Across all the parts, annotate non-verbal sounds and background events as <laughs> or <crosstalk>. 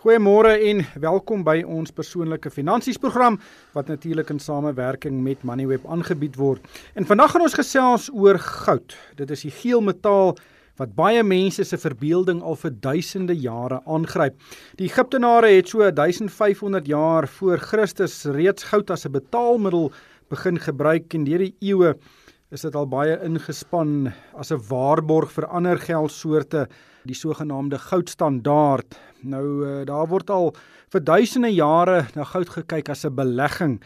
Goeiemôre en welkom by ons persoonlike finansies program wat natuurlik in samewerking met Moneyweb aangebied word. En vandag gaan ons gesels oor goud. Dit is die geel metaal wat baie mense se verbeelding al vir duisende jare aangryp. Die Egiptenare het so 1500 jaar voor Christus reeds goud as 'n betaalmiddel begin gebruik en deur die eeue is dit al baie ingespan as 'n waarborg vir ander geldsoorte, die sogenaamde goudstandaard. Nou uh, daar word al vir duisende jare na goud gekyk as 'n belegging.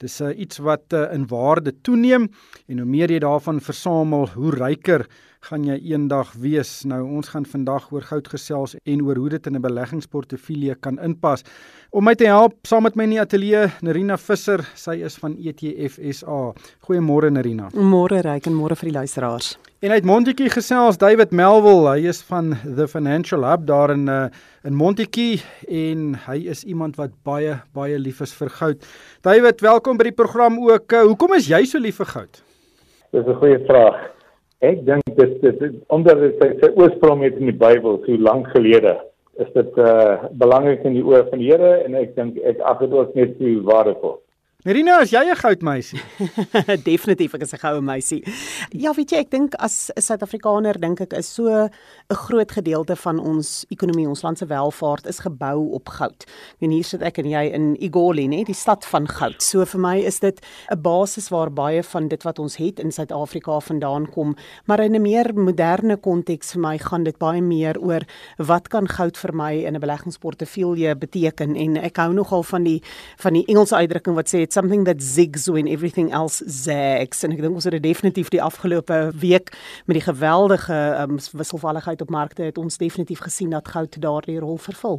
Dis uh, iets wat uh, in waarde toeneem en hoe meer jy daarvan versamel, hoe ryker gaan jy eendag wees. Nou ons gaan vandag oor goud gesels en oor hoe dit in 'n beleggingsportefeulje kan inpas. Om my te help saam met my in die ateljee, Nerina Visser, sy is van ETF SA. Goeiemôre Nerina. Môre ryk en môre vir die luisteraars. En uit Montetjie gesels David Melville, hy is van The Financial Hub daar in uh, in Montetjie en hy is iemand wat baie baie lief is vir goud. David, welkom by die program ook. Uh, hoekom is jy so lief vir goud? Dis 'n goeie vraag. Ek dink dit dit onder sy, sy oorsprong het in die Bybel so lank gelede is dit uh belangrik in die oë van die Here en ek dink ek ag dit ook net so waardevol. Merina, is jy 'n goudmeisie? <laughs> Definitief, ek is 'n goue meisie. Ja, weet jy, ek dink as 'n Suid-Afrikaner dink ek is so 'n groot gedeelte van ons ekonomie, ons land se welvaart is gebou op goud. Ek meen hier sit ek en jy in Igoli, nê, die stad van goud. So vir my is dit 'n basis waar baie van dit wat ons het in Suid-Afrika vandaan kom, maar in 'n meer moderne konteks vir my gaan dit baie meer oor wat kan goud vir my in 'n beleggingsportefeulje beteken en ek hou nogal van die van die Engelse uitdrukking wat sê it's something that zigs when everything else zags en ek dink ons het dit definitief die afgelope week met die geweldige um, wisselvalligheid op markte het ons definitief gesien dat goud daardie rol vervul.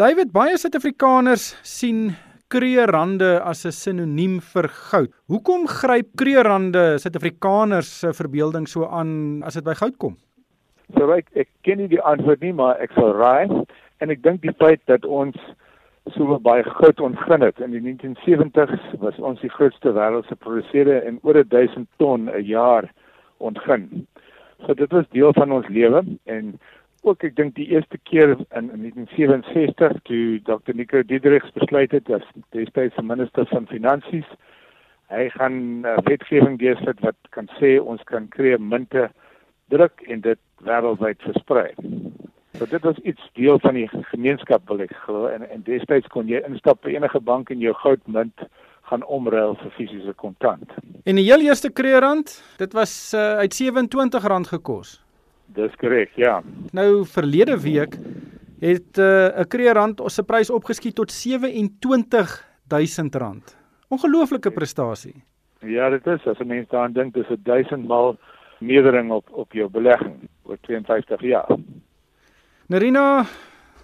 David baie Suid-Afrikaners sien kreerrande as 'n sinoniem vir goud. Hoekom gryp kreerrande Suid-Afrikaners se verbeelding so aan as dit by goud kom? So ek ek ken nie die antwoord nie, maar ek sal raai en ek dink die feit dat ons so baie goud ontgin het. In die 1970s was ons die grootste wêreldse produseerder en oor 1000 ton 'n jaar ontgin. So dit was deel van ons lewe en ook ek dink die eerste keer in, in 1967 toe Dr. Nico Diedrichs besluit het as destyds minister van finansies hy gaan uh, wetgewing deursit wat kan sê ons kan kreë munte druk en dit wêreldwyd versprei. So dit was iets deel van die gemeenskap wil ek glo en en destyds kon jy instap by enige bank en jou goudmunt gaan omruil vir fisiese kontant. En die heel eerste kreerand, dit was uh, uit R27 gekos. Dis korrek, ja. Nou verlede week het uh, 'n uh, kreerand se prys opgeskiet tot R27000. Ongelooflike prestasie. Ja, dit is as 'n mens daaraan dink, dis 'n 1000 maal meerdering op op jou belegging oor 52 jaar. Narina,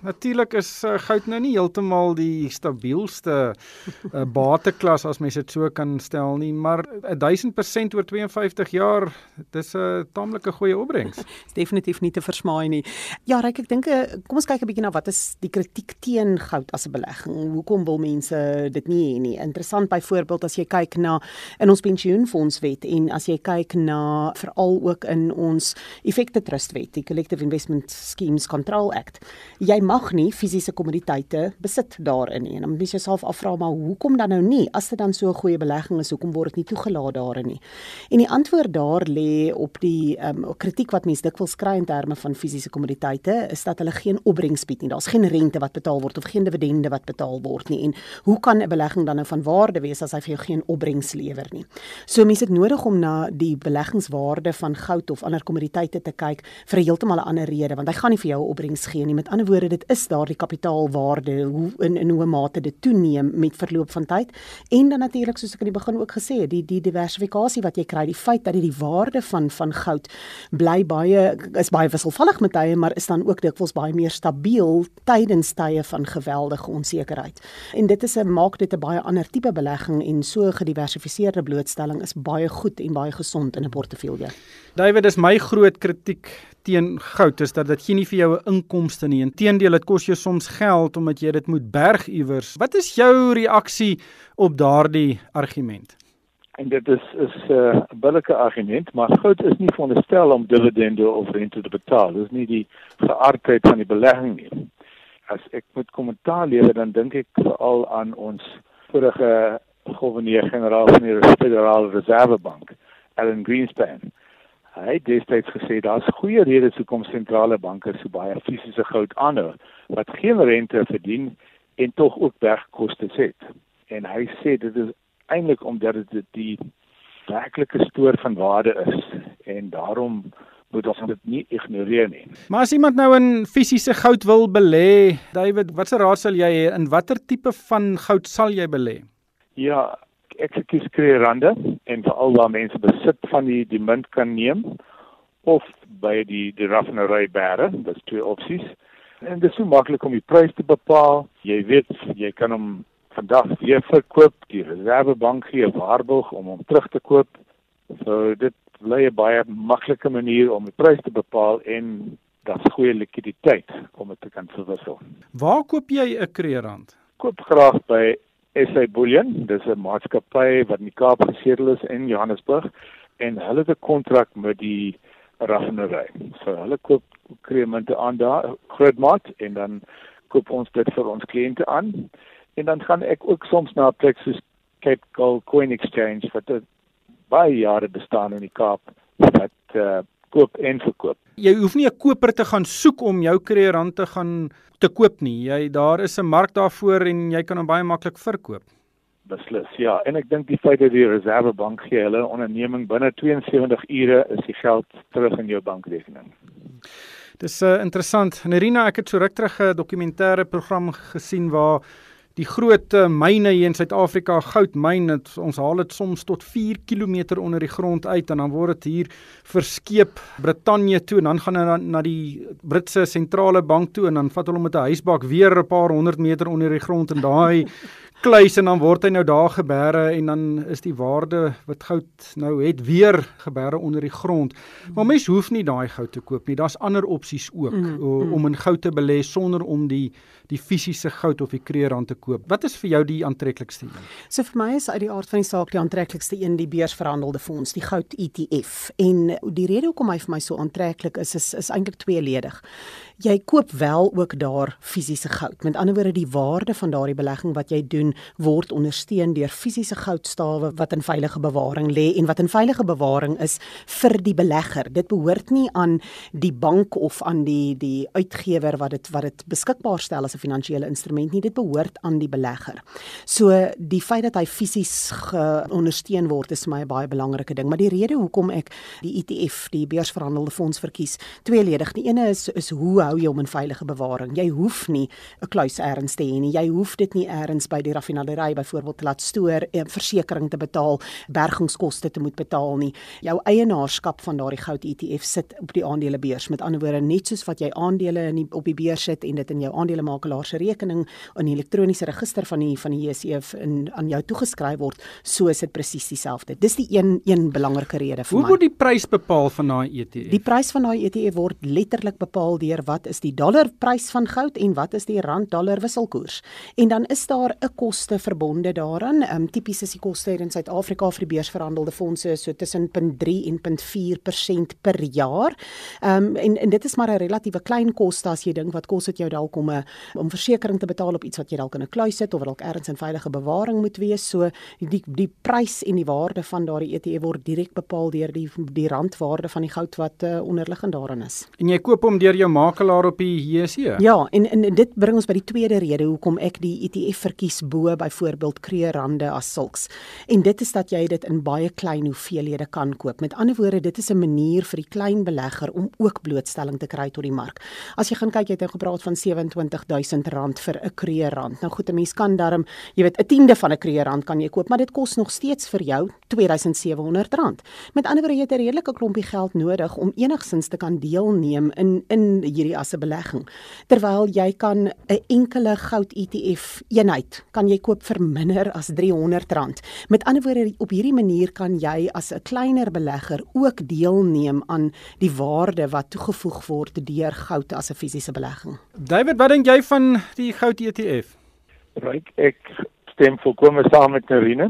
natuurlik is uh, goud nou nie heeltemal die stabielste uh, bateklas as mens dit so kan stel nie, maar 1000% oor 52 jaar, dis 'n uh, taamlike goeie opbrengs. <laughs> Dis definitief nie te versmaai nie. Ja, Ryk, ek dink uh, kom ons kyk 'n bietjie na wat is die kritiek teen goud as 'n belegging? Hoekom wil mense dit nie hê nie? Interessant byvoorbeeld as jy kyk na in ons pensioenfondswet en as jy kyk na veral ook in ons effekte trustwet, die Collective Investment Schemes Control Act. Jy mag nie fisiese kommoditeite besit daarin nie. En dan moet jy jouself afvra maar hoekom dan nou nie? As dit dan so 'n goeie belegging is, hoekom word dit nie toegelaat daarin nie? En die antwoord daar lê op die ehm um, kritiek wat mense dikwels kry in terme van fisiese kommoditeite, is dat hulle geen opbrengs bied nie. Daar's geen rente wat betaal word of geen dividende wat betaal word nie. En hoe kan 'n belegging dan nou van waarde wees as hy vir jou geen opbrengs lewer nie? So mense het nodig om na die beleggingswaarde van goud of ander kommoditeite te kyk vir 'n heeltemal 'n ander rede, want hy gaan nie vir jou opbrengs gee nie. Met ander woorde, dit is daardie kapitaalwaarde hoe in in hoe mate dit toeneem met verloop van tyd. En dan natuurlik soos ek aan die begin ook gesê het die die diversifikasie wat jy kry die feit dat dit die waarde van van goud bly baie is baie wisselvallig met tye maar is dan ook dikwels baie meer stabiel tydens tye van geweldige onsekerheid. En dit is 'n maak dit 'n baie ander tipe belegging en so gediversifiseerde blootstelling is baie goed en baie gesond in 'n portefeulje. David is my groot kritiek teen goud is dat dit gee nie vir jou 'n inkomste nie. Inteendeel, dit kos jou soms geld omdat jy dit moet berg iewers. Wat is jou reaksie op daardie argument? En dit is is eh, 'n uh, billike argument, maar goud is nie veronderstel om dividende of rente te betaal. Dis nie die geaardheid van die belegging nie. as ek moet kommentaar lewer dan dink ek veral aan ons vorige gouverneur-generaal van die Federale Reservebank, Alan Greenspan. Hy het destyds gesê daar's goeie redes hoekom sentrale banke so baie fisiese goud aanhou wat geen rente verdien en tog ook bergkoste het. En hy sê dit is eintlik omdat dit die werklike stoor van waarde is en daarom moet ons dit nie ignoreer nie. Maar as iemand nou in fisiese goud wil belê, David, watse raad sal jy hê in watter tipe van goud sal jy belê? Ja, ek kies kreerande en veral waar mense besit van die die munt kan neem of by die die raffinery bære, dit is twee opsies. En dit is so maklik om die prys te bepaal. Jy weet, jy kan hom vandag weer verkoop, die reservebank gee waarborg om hom terug te koop. So dit bly 'n baie maklike manier om die prys te bepaal en daar's goeie likwiditeit om dit te kan verwissel. Waar koop jy 'n kreerand? Koop graag by SA Bullion, dis 'n maatskappy wat in die Kaap gesetel is in Johannesburg en hulle het 'n kontrak met die raffinery. So hulle koop kreemunte aan daar, grootmaat en dan koop ons dit vir ons kliënte aan. En dan gaan ek ook soms na 'n plek soos Cape Gold Coin Exchange wat baie jare bestaan in die Kaap wat uh, koop en verkoop. Jy hoef nie 'n koper te gaan soek om jou kreerant te gaan te koop nie. Jy daar is 'n mark daarvoor en jy kan hom baie maklik verkoop. Beslis. Ja, en ek dink die feit dat die Reservebank gee hulle onderneming binne 72 ure is die geld terug in jou bankrekening. Dis uh, interessant. Nerina, ek het so ruk terug 'n dokumentêre program gesien waar die groot uh, myne hier in Suid-Afrika, goudmyn, ons haal dit soms tot 4 km onder die grond uit en dan word dit hier verskeep Brittanje toe en dan gaan hulle na, na die Britse sentrale bank toe en dan vat hulle met 'n huisbak weer 'n paar honderd meter onder die grond en daai kluis en dan word hy nou daar gebeere en dan is die waarde wat goud nou het weer gebeere onder die grond. Maar mens hoef nie daai goud te koop nie. Daar's ander opsies ook mm, mm. om in goud te belê sonder om die die fisiese goud of die kreerrand te koop. Wat is vir jou die aantreklikste een? So vir my is uit die aard van die saak die aantreklikste een die beursverhandelde fonds, die goud ETF. En die rede hoekom hy vir my so aantreklik is is, is eintlik tweeledig. Jy koop wel ook daar fisiese goud. Met ander woorde die waarde van daardie belegging wat jy doen word ondersteun deur fisiese goudstawe wat in veilige bewaring lê en wat in veilige bewaring is vir die belegger. Dit behoort nie aan die bank of aan die die uitgewer wat dit wat dit beskikbaar stel as 'n finansiële instrument nie, dit behoort aan die belegger. So die feit dat hy fisies ondersteun word is vir my 'n baie belangrike ding, maar die rede hoekom ek die ETF, die beursverhandelde fonds verkies, tweeledig. Die ene is is hoe hou jy hom in veilige bewaring? Jy hoef nie 'n kluis eers te hê nie. Jy hoef dit nie eers by die raffinaderry byvoorbeeld te laat stoor, 'n versekerings te betaal, bergingskoste te moet betaal nie. Jou eienaarskap van daardie goud ETF sit op die aandelebeurs. Met ander woorde, net soos wat jy aandele in die, op die beurs sit en dit in jou aandelemaaker makelaar se rekening in die elektroniese register van die van die JSE in aan jou toegeskryf word, so is dit presies dieselfde. Dis die een een belangrike rede vir Hoe my. Hoe word die prys bepaal van daai ETF? Die prys van daai ETF word letterlik bepaal deur wat is die dollarprys van goud en wat is die rand-dollar wisselkoers. En dan is daar 'n koste verbonde daaraan. Ehm um, tipies is die koste in Suid-Afrika vir die beursverhandelde fondse so tussen 0.3 en 0.4% per jaar. Ehm um, en en dit is maar 'n relatiewe klein koste as jy dink wat kos dit jou dalk om 'n om versekerings te betaal op iets wat jy dalk in 'n kluis sit of wat dalk ergens in veilige bewaring moet wees. So die die prys en die waarde van daardie ETF word direk bepaal deur die die randwaarde van die goud wat uh, onderliggend daarin is. En jy koop hom deur jou makelaar op die JSE? Ja, en en dit bring ons by die tweede rede hoekom ek die ETF verkies bo byvoorbeeld kreerande as sulks. En dit is dat jy dit in baie klein hoeveelhede kan koop. Met ander woorde, dit is 'n manier vir die klein belegger om ook blootstelling te kry tot die mark. As jy gaan kyk, jy het nou gepraat van 27000 R1000 vir 'n kreerrand. Nou goed, 'n mens kan darm, jy weet, 'n tiende van 'n kreerrand kan jy koop, maar dit kos nog steeds vir jou R2700. Met ander woorde, jy het 'n redelike klompie geld nodig om enigsins te kan deelneem in in hierdie as 'n belegging. Terwyl jy kan 'n enkele goud ETF eenheid kan jy koop vir minder as R300. Met ander woorde, op hierdie manier kan jy as 'n kleiner belegger ook deelneem aan die waarde wat toegevoeg word deur goud as 'n fisiese belegging. David, wat dink jy van die goud ETF? Ryk, ek stem volkome saam met Karine.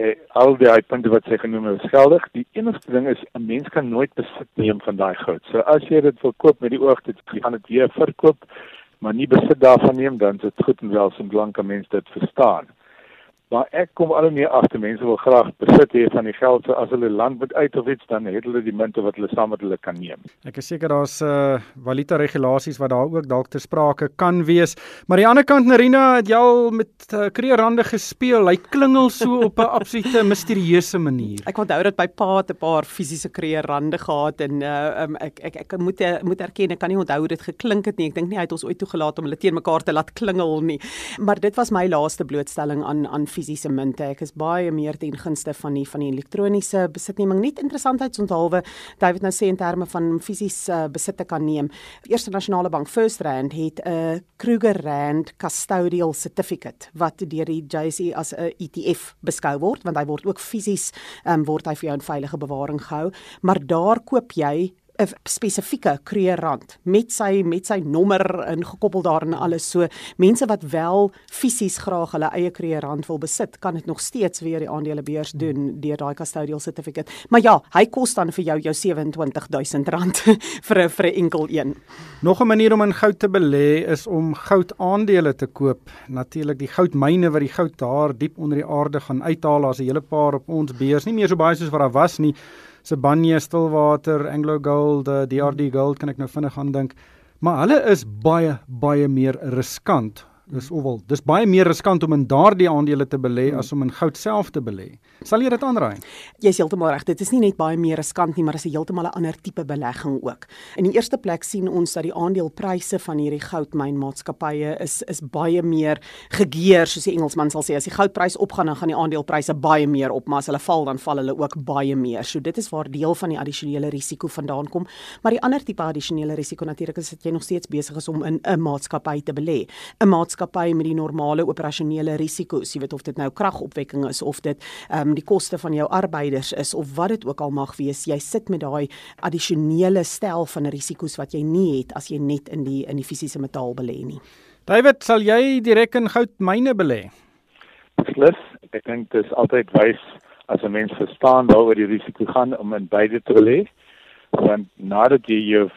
Eh, al die punte wat sy genoem het, is geldig. Die enigste ding is 'n mens kan nooit besit neem van daai goud. So as jy dit verkoop met die oog dit gaan dit weer verkoop maar nie besit daarvan neem dan is dit goed en wel solank 'n mens dit verstaan. Maar ek kom al meer agter mense wil graag besit hê van die geld so as hulle land moet uit of iets dan het hulle die munte wat hulle saam met hulle kan neem. Ek is seker daar's uh, valuta regulasies wat daar ook dalk ter sprake kan wees. Maar aan die ander kant Narina het jy al met uh, kreerande gespeel. Hy klingel so op 'n absolute misterieuse manier. Ek onthou dat by pa 'n paar fisiese kreerande gehad en uh, um, ek, ek ek moet moet erken ek kan nie onthou hoe dit geklink het nie. Ek dink nie hy het ons ooit toegelaat om hulle teen mekaar te laat klingel nie. Maar dit was my laaste blootstelling aan aan fisiese munte. Ek is baie meer ten gunste van die van die elektroniese besitneming. Nie interessantheidsonthaalwe David nou sê in terme van fisiese uh, besitte kan neem. Die Eerste Nasionale Bank First Rand het 'n uh, Kruger Rand Custodial Certificate wat deur die JSE as 'n ETF beskou word want hy word ook fisies um, word hy vir jou in veilige bewaring gehou. Maar daar koop jy 'n spesifieke kreerrand met sy met sy nommer ingekoppel daarin alles. So mense wat wel fisies graag hulle eie kreerrand wil besit kan dit nog steeds weer die aandelebeurs doen deur daai custodial certificate. Maar ja hy kos dan vir jou jou R27000 <laughs> vir 'n vir 'n enkel een. Nog 'n manier om in goud te belê is om goudaandele te koop. Natuurlik die goudmyne wat die goud daar diep onder die aarde gaan uithaal as 'n hele paar op ons beurs nie meer so baie soos wat daar was nie Sibanye Stillwater, Anglo Gold, uh, eh, DRD Gold kan ek nou vinnig aan dink. Maar hulle is baie baie meer riskant Dis oval. Dis baie meer riskant om in daardie aandele te belê hmm. as om in goud self te belê. Sal jy dit aanraai? Jy's heeltemal reg. Dit is nie net baie meer riskant nie, maar dit is heeltemal 'n ander tipe belegging ook. In die eerste plek sien ons dat die aandelepryse van hierdie goudmynmaatskappye is is baie meer gegeer, soos die Engelsman sal sê. As die goudprys opgaan, dan gaan die aandelepryse baie meer op, maar as hulle val, dan val hulle ook baie meer. So dit is waar deel van die addisionele risiko vandaan kom. Maar die ander tipe addisionele risiko natuurlik is dat jy nog steeds besig is om in 'n maatskappy te belê. 'n Maatskappy maatskappy met die normale operasionele risiko's, jy weet of dit nou kragopwekking is of dit ehm um, die koste van jou arbeiders is of wat dit ook al mag wees, jy sit met daai addisionele stel van risiko's wat jy nie het as jy net in die in die fisiese metaal belê nie. David, sal jy direk in goudmyne belê? Beslis, ek dink dit is altyd wys as 'n mens verstaan waaroor die risiko gaan om in beide te belê. Want nadat jy jou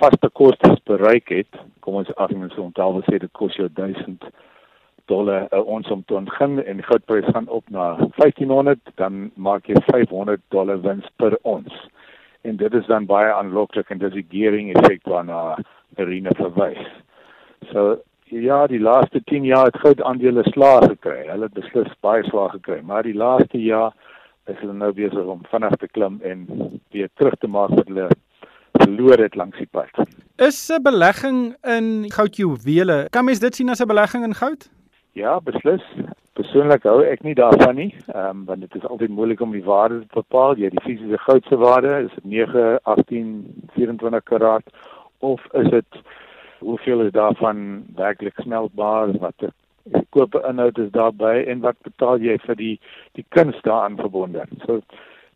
vaste kostes bereik het, kom ons en toe onthou wat sê dit kos jou 1000 dollar uh, ons om te ontgin en die goudprys gaan op na 1500, dan maak jy 500 dollar wins per ons. En dit is dan baie aanloklik en dis die gearing effek waarna Marina verwys. So ja, die laaste 10 jaar het goud aandele slaag gekry. Hulle het beslis baie slaag gekry, maar die laaste jaar is hulle nou besig om vinnig te klim en weer terug te maak wat hulle verloor het langs die pad. Is 'n belegging in goudjuwele, kan mens dit sien as 'n belegging in goud? Ja, beslis. Persoonlik hou ek nie daarvan nie, ehm um, want dit is altyd moeilik om die waarde te bepaal. Jy die fisiese goud se waarde, is dit 9, 18, 24 karat of is dit hoeveel is daarvan werklik smeltbaar wat die kope inhoud is daarbey en wat betaal jy vir die die kuns daaraan verbonde. So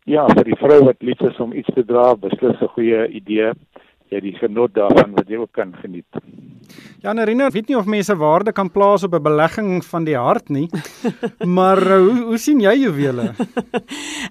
Ja, vir die vrou wat lief is om iets te dra, beslis 'n goeie idee. Jy die genot daarvan wat jy ook kan geniet. Ja, Nerina, weet nie of mense waarde kan plaas op 'n belegging van die hart nie. <laughs> maar uh, hoe hoe sien jy juwele?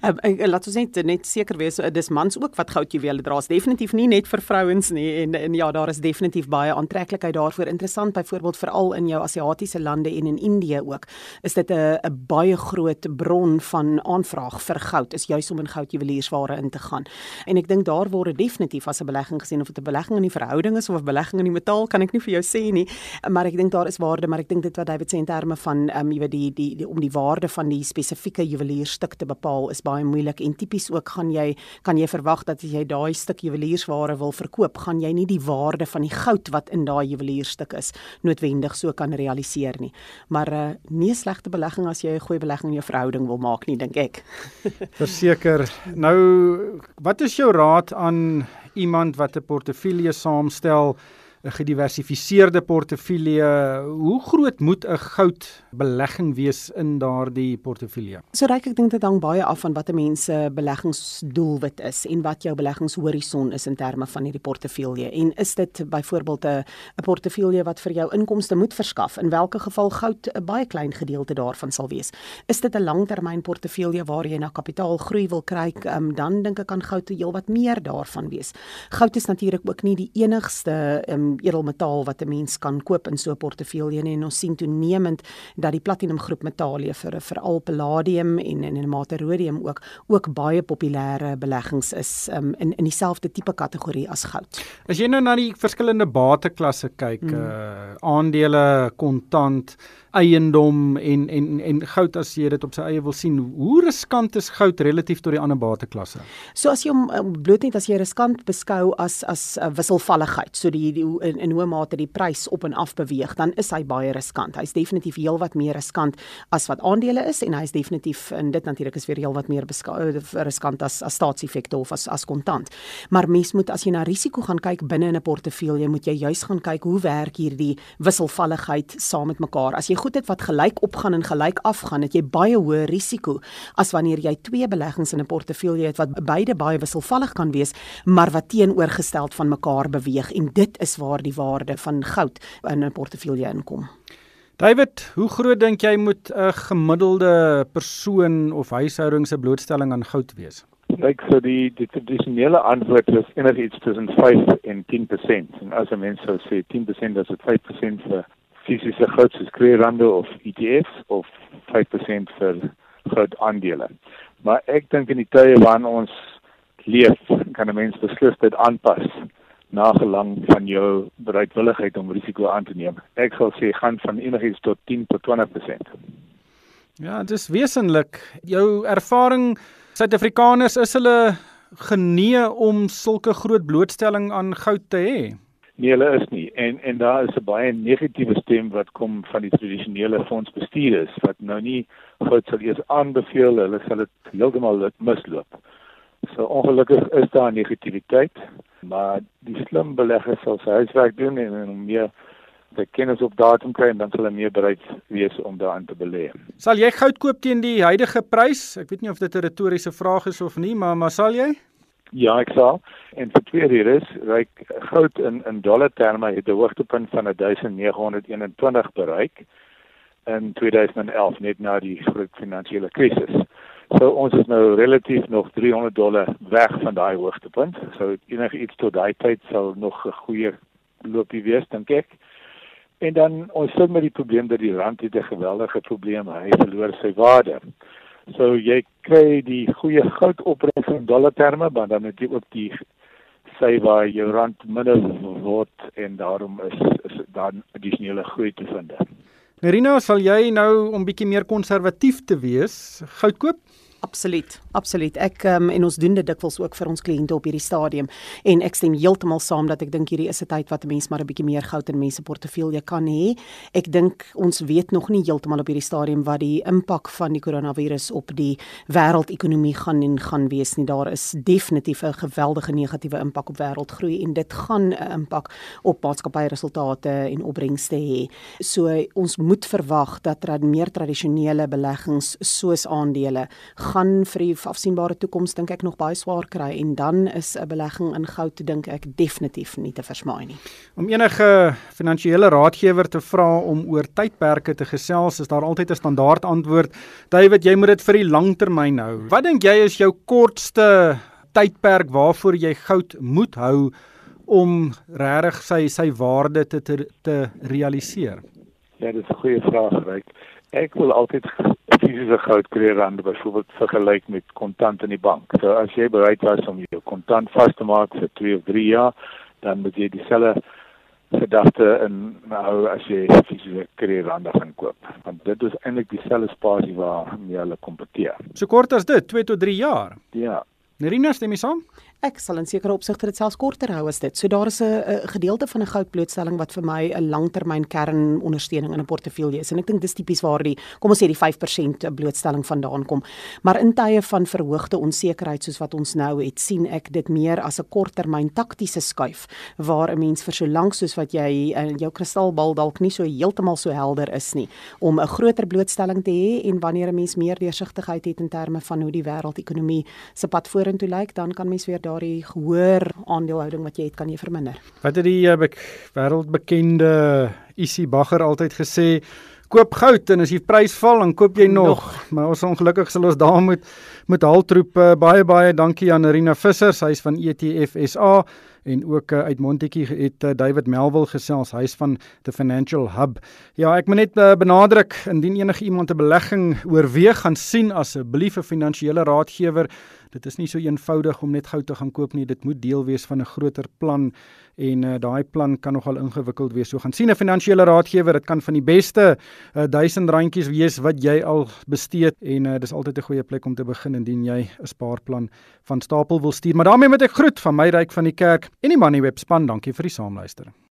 uh, <laughs> laat ons net net seker wees uh, dis mans ook wat goudjuwele dra. Is definitief nie net vir vrouens nie en en ja, daar is definitief baie aantreklikheid daarvoor. Interessant byvoorbeeld veral in jou Asiatiese lande en in Indië ook. Is dit 'n 'n baie groot bron van aanvraag vir goud is juis om in goudjuweliersware in te gaan. En ek dink daar word definitief as 'n belegging gesien of dit 'n belegging in die verhouding is of 'n belegging in die metaal, kan ek nie vir jou sê nie, maar ek dink daar is waarde, maar ek dink dit wat David sê in terme van ehm um, jy weet die, die die om die waarde van die spesifieke juwelierstuk te bepaal is baie moeilik en tipies ook gaan jy kan jy verwag dat as jy daai stuk juweliersware wil verkoop, gaan jy nie die waarde van die goud wat in daai juwelierstuk is noodwendig so kan realiseer nie. Maar uh, nie 'n slegte belegging as jy 'n goeie belegging in jou verhouding wil maak nie, dink ek. <laughs> Verseker. Nou, wat is jou raad aan iemand wat 'n portefeulje saamstel? 'n gediversifiseerde portefeulje. Hoe groot moet 'n goudbelegging wees in daardie portefeulje? So reik ek dink dit hang baie af van watter mense beleggingsdoelwit is en wat jou beleggingshorison is in terme van hierdie portefeulje. En is dit byvoorbeeld 'n 'n portefeulje wat vir jou inkomste moet verskaf? In watter geval goud 'n baie klein gedeelte daarvan sal wees? Is dit 'n langtermyn portefeulje waar jy na kapitaalgroei wil kry? Um, dan dink ek kan goud heelwat meer daarvan wees. Goud is natuurlik ook nie die enigste um, um, edelmetaal wat 'n mens kan koop in so 'n portefeulje en ons sien toenemend dat die platinum groep metale vir veral palladium en en in mate rhodium ook ook baie populêre beleggings is um, in in dieselfde tipe kategorie as goud. As jy nou na die verskillende bateklasse kyk, hmm. uh aandele, kontant, eiendom en en en goud as jy dit op sy eie wil sien. Hoe riskant is goud relatief tot die ander bateklasse? So as jy hom um, bloot net as jy riskant beskou as as uh, wisselvalligheid, so die, die in, in hoe mate die prys op en af beweeg, dan is hy baie riskant. Hy's definitief heelwat meer riskant as wat aandele is en hy's definitief en dit natuurlik is weer heelwat meer uh, riskant as as staatseffekte of as as kontant. Maar mens moet as jy na risiko gaan kyk binne in 'n portefeulje, moet jy juis gaan kyk hoe werk hierdie wisselvalligheid saam met mekaar. As jy goed het wat gelyk opgaan en gelyk afgaan, het jy baie hoë risiko as wanneer jy twee beleggings in 'n portefeulje het wat beide baie wisselvallig kan wees, maar wat teenoorgesteld van mekaar beweeg en dit is waar die waarde van goud in 'n portefeulje inkom. David, hoe groot dink jy moet 'n gemiddelde persoon of huishouding se blootstelling aan goud wees? Kyk, so die die tradisionele antwoord is enigiets tussen 5 en 10%. En as 'n mens sou sê 10% is dit 5% vir fisiese goud soos kreerande of ETFs of 5% vir goudaandele. Maar ek dink in die tye waarin ons leef, kan 'n mens beslis dit aanpas na gelang van jou bereidwilligheid om risiko aan te neem. Ek sal sê gaan van enigiets tot 10 tot 20%. Ja, dit is wesenlik jou ervaring Suid-Afrikaners is hulle genee om sulke groot blootstelling aan goud te hê. Nee, hulle is nie. En en daar is 'n baie negatiewe stem wat kom van die tradisionele fondsbestuurders wat nou nie goed sal eers aanbeveel, hulle sal dit heeltemal misloop. So ongelukkig is daar negativiteit, maar die slim belegger sal sy huiswerk doen en en meer die kennis op datum kry en dan sal hy meer bereid wees om daarin te belê. Sal jy goud koop teen die huidige prys? Ek weet nie of dit 'n retoriese vraag is of nie, maar maar sal jy? Ja, ek sal. En vir twee redes, ryk goud in in dollar terme het 'n hoogtepunt van 1921 bereik in 2011 net na die groot finansiële krisis. So ons is nou relatief nog 300 dollar weg van daai hoogtepunt. So enige iets tot daai tyd sal nog 'n goeie loopie wees dink ek. En dan ons sit met die probleem dat die rand het 'n geweldige probleem, hy verloor sy waarde. So jy kry die goeie goud opbrengs in dollar terme, maar dan het jy ook die sy waar jou rand minder word en daarom is is dan addisionele groei te vind. Nerina, sal jy nou om bietjie meer konservatief te wees, goud koop? Absoluut, absoluut. Ek um, en ons doen dit dikwels ook vir ons kliënte op hierdie stadium en ek stem heeltemal saam dat ek dink hierdie is 'n tyd wat 'n mens maar 'n bietjie meer goud in mense portefeulje kan hê. Ek dink ons weet nog nie heeltemal op hierdie stadium wat die impak van die koronavirus op die wêreldekonomie gaan en gaan wees nie. Daar is definitief 'n geweldige negatiewe impak op wêreldgroei en dit gaan 'n impak op maatskappyresultate en opbrengste hê. So ons moet verwag dat meer tradisionele beleggings soos aandele gaan vir die afsienbare toekoms dink ek nog baie swaar kry en dan is 'n belegging in goud dink ek definitief nie te versmaai nie. Om enige finansiële raadgewer te vra om oor tydperke te gesels, is daar altyd 'n standaard antwoord. David, jy moet dit vir die langtermyn hou. Wat dink jy is jou kortste tydperk waarvoor jy goud moet hou om regtig sy sy waarde te te, te realiseer? Ja, dit is 'n goeie vraag, Ryk. Ek wil altyd fisiese goud kry rande byvoorbeeld vergelyk met kontant in die bank. So as jy bereid was om jou kontant vas te maak vir 2 of 3 jaar, dan moet jy dieselfde gedagte in hou as jy fisiese kry rande gaan koop. Want dit is eintlik dieselfde spasie waar jy hulle kompeteer. So kort as dit, 2 tot 3 jaar. Ja. Nerina stem jy saam? Ek sal in sekere opsigte dit selfs korter hou as dit. So daar is 'n gedeelte van 'n goudblootstelling wat vir my 'n langtermyn kernondersteuning in 'n portefeulje is en ek dink dis tipies waar die kom ons sê die 5% blootstelling vandaan kom. Maar in tye van verhoogde onsekerheid soos wat ons nou het, sien ek dit meer as 'n korttermyn taktiese skuif waar 'n mens vir so lank soos wat jy in jou kristalbal dalk nie so heeltemal so helder is nie om 'n groter blootstelling te hê en wanneer 'n mens meer deursigtigheid het in terme van hoe die wêreldekonomie se pad vorentoe lyk, dan kan mens weer daardie gehoor aandelehouding wat jy het kan jy verminder. Wat het die uh, wêreldbekende Isi Bagger altyd gesê? Koop goud en as die prys val dan koop jy nog. nog. Maar ons ongelukkig sal ons daar moet met haltroep uh, baie baie dankie aan Rina Visser, sy is van ETF SA en ook uh, uit Montetjie het uh, David Melville gesels, hy's van the Financial Hub. Ja, ek moet net uh, benadruk indien enige iemand 'n belegging oorweeg gaan sien asseblief 'n finansiële raadgewer dit is nie so eenvoudig om net goud te gaan koop nie. Dit moet deel wees van 'n groter plan en uh, daai plan kan nogal ingewikkeld wees. So gaan sien 'n finansiële raadgewer, dit kan van die beste uh, 1000 randjies wees wat jy al bestee en uh, dis altyd 'n goeie plek om te begin indien jy 'n spaarplan van stapel wil stuur. Maar daarmee moet ek groet van my ryk van die kerk en die Moneyweb span. Dankie vir die saamluister.